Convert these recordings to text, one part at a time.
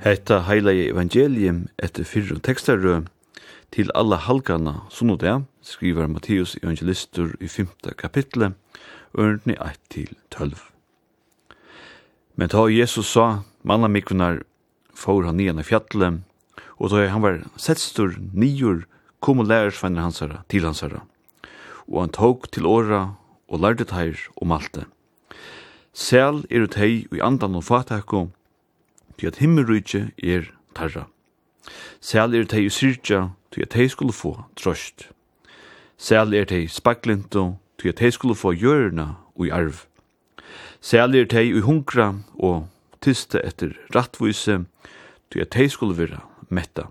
Hetta heila evangelium etter fyrre tekstarrø til alla halgana sunnodea, skriver Matteus evangelistur i 5. kapitlet, ørnni 1-12. Men ta Jesus sa, manna mikunar fór han nian i fjallet, og ta han var setstur nior, kom og lærersvenner hansara, til hansara. Og han tok til åra, og lærde teir om alt det. Sel er ut hei og i andan og fatakko, til at himmelrykje er tarra. Sæl er tei syrja, til at tei skulle få trøst. Sæl er tei spaklinto, til at tei skulle få hjørna ui arv. Sæl er tei ui hunkra og tyste etter rattvise, til at tei skulle vera metta.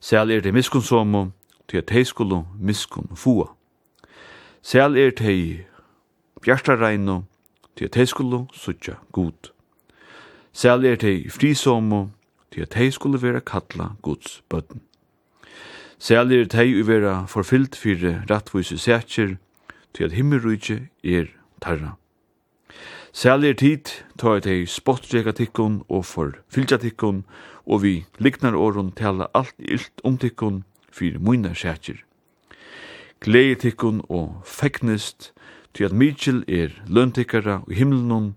Sæl er tei miskunnsomo, til at tei skulle miskun fua. Sæl er tei bjartareino, til at tei skulle sutja god. Særlig er de frisomme til at de skulle være kalla Guds bøtten. Særlig er de å være forfyllt for rettvise sætjer til at himmelrydje er tarra. Særlig er tid ta at de spottrekka tikkun og forfylltja tikkun og vi liknar åren tala alt illt om tikkun for mine sætjer. Glede tikkun og feknist til at Mitchell er løntikkara og himmelnån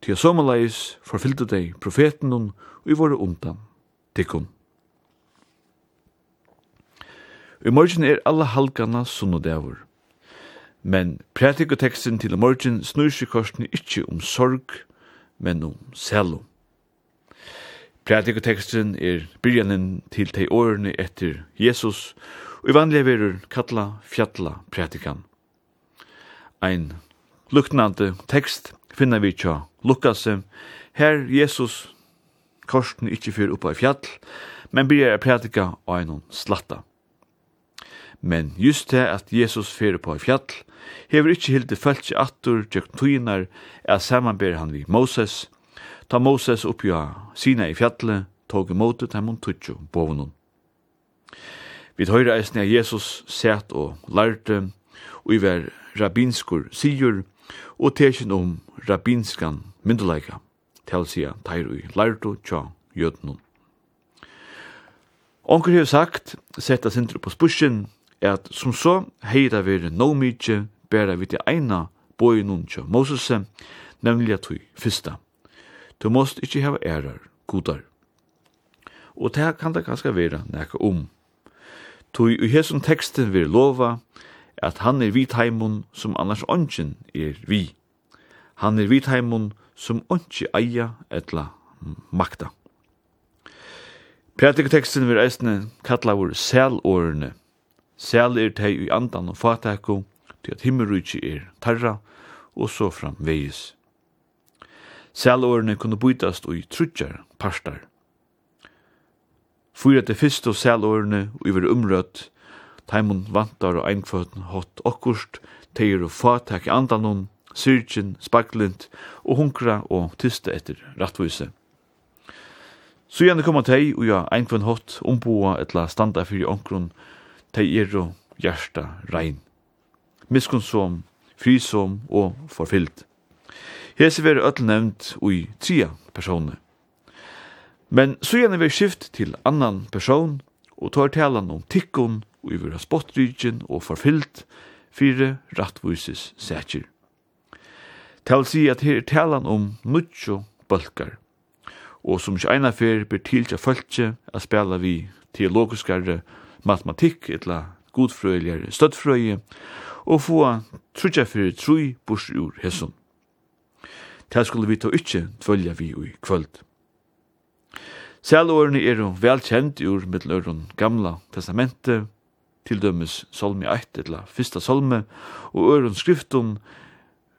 til somalais forfyllte dei profeten og i våre undan tikkun. I morgen er alle halgana sunnodavur. Men pratikoteksten til morgen snur seg korsene ikkje om sorg, men om selo. Pratikoteksten er byrjanen til tei årene etter Jesus, og i vanlige verur kalla fjalla pratikan. Ein luknande tekst finner vi tja Lukas, her Jesus korsen ikkje fyr oppa i fjall, men byrjar er prædika og einon slatta. Men just det at Jesus fyr oppa i fjall, hever ikkje hilde følt attur tjøkken tøyinar er samanber han vi Moses, ta Moses oppja sina i fjallet, tog ta mun tutsjo bovunun. Vi tøyra eisne av Jesus set og lærte, og i ver rabinskur sigur, og tekin om rabbinskan mynduleika, til sida teir ui lærdo tja jötnum. Onkur hefur sagt, setta sindru på spushin, at som så heida veri no mykje bera viti eina boi nun tja Mosese, nemlig at hui fyrsta. Du måst ikkje heva ærar, godar. Og det kan det ganske vera nekka om. Tui i hesson teksten vil lova at han er vit heimun som annars ongen er vi. Han er vit heimun som ongi eia etla makta. Prædiketeksten vil eisne kallavur selårene. Sel er tei i andan og fatakko, til at himmelrykje er tarra, og så framvegis. Selårene kunne bytast i trutjar parstar. Fyra til fyrst og selårene og i umrøtt, taimun vantar og einkvøten hot okkurst, teir og fatak i andanon, syrgin, spaglint og hunkra og tysta etter rattvise. Så gjerne koma tei og ja einkvøn hot omboa etla standa fyrir onkrun, tei er og hjersta rein. Miskunnsom, frisom og forfyllt. Hese veri öll nevnt ui tria personer. Men så gjerne vi skift til annan person, og tar talan om tikkun, og i vera spottrygen og forfyllt fire rattvises sætjer. Tal si at her er talan om nutjo bølgar, og som ikke eina fer ber tiltja fölkje a spela vi teologiskare matematikk etla godfrøyligare støttfrøye, og få trutja fyrir trui burs ur hesson. Tal skulle vi ta ikkje tvølja vi i kvöld. Sælårene er velkjent ur mittløren gamla testamentet, til dømes salmi 1 eller fyrsta salme og øron skriftum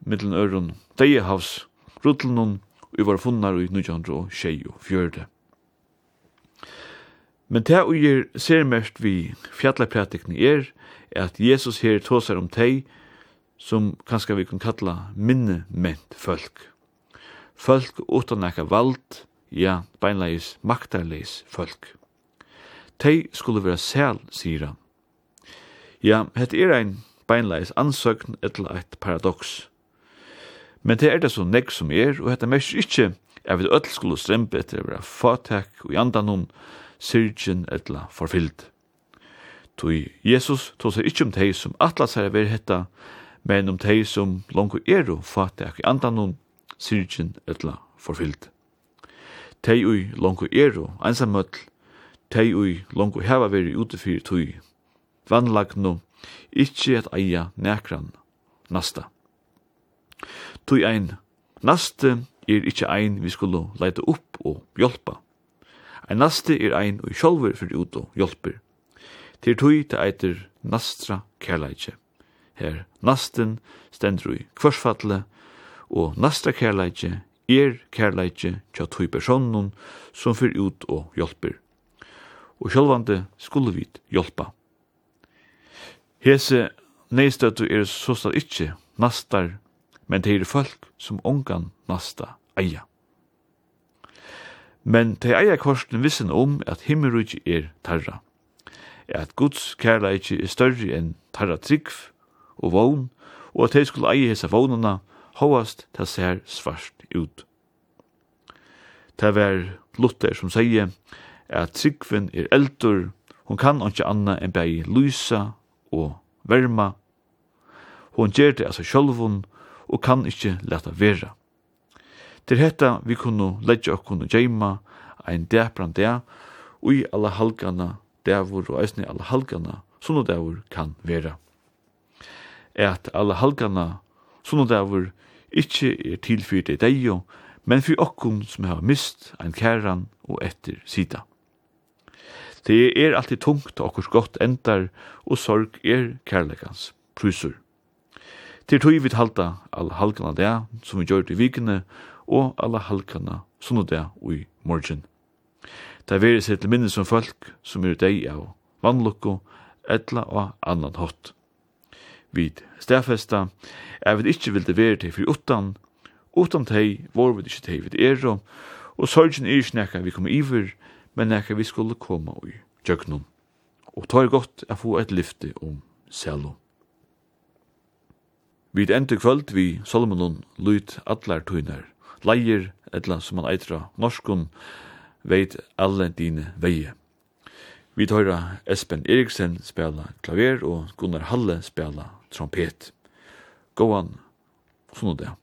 mittlen øron deiehavs rutlunum og var funnar i 1924. Men det og gjer ser mest vi fjallapratikni er at Jesus her tåsar om teg som kanskje vi kan kalla minnement folk. Folk utan ekka vald, ja, beinleis, maktarleis folk. Tei skulle vera sel, sier han, Ja, het er ein beinleis ansøgn etla eit paradox. Men det er det så nekk som er, og hette mest ikkje er vi öll skulle strempe etter å være fatak og janda noen syrgen etla forfyllt. Toi Jesus tog seg ikkje om teg som atla seg er hetta, men om teg som langko er og fatak janda noen syrgen etla forfyllt. Tei ui langko er og einsamøll, tei ui langko heva veri utifyr tui vannlagnu, ikkje at eia nekran nasta. Tui ein, naste er ikkje ein vi skulle leita upp og hjálpa. Ein naste er ein og sjálfur fyrir ut og hjelper. Til tui te eitir nastra kærleitje. Her nasten stendur i kvarsfatle, og nastra kærleitje er kærleitje tja tui personen som fyrir ut og hjelper. Og sjálvande skulle vit hjelpa. Hese neistøttu er sostal ikkje nastar, men det er folk som ongan nasta eia. Men te eia korsen vissen om at himmelrujtje er tarra, at Guds kærleikje er større enn tarra trygg og vogn, og at de skulle eie hese vognene, hovast ta ser svart ut. Det ver Luther som sier at tryggven er eldur, hon kan ikkje anna enn bei lysa og verma. Hon gjer det altså sjølvun og kan ikkje leta vera. Til hetta vi kunnu leggja okkun og geima ein dæpran dæ ui alla halgana dævur og eisni alla halgana sunnudævur kan vera. Ert alla halgana sunnudævur ikkje er tilfyrt i deio, men fyr okkun som har mist ein kæran og etter sida. Det er alltid tungt og hvor godt endar, og sorg er kærleikans pruser. Det er tog vi halda alle halkana det, som vi gjør i vikene, og alle halkana sånn det i morgen. Det er veri seg til minnes som folk som er deg av vannlokko, etla og annan hot. Vi stedfesta er vi ikke vil det til fri utan, utan teg, vår vi ikke teg vi er, og sorgen er ikke nekka vi kommer iver, men nekka vi skulle koma ui, tjøknum. og tar godt a få et lyfte om Selo. Vi endur kvöld vi Solomonon lyd allar tunar, leir etla som man eitra norskun, veit alle dine veie. Vi tøyra Espen Eriksen spela klaver og Gunnar Halle spela trompet. Gåan, sånn det.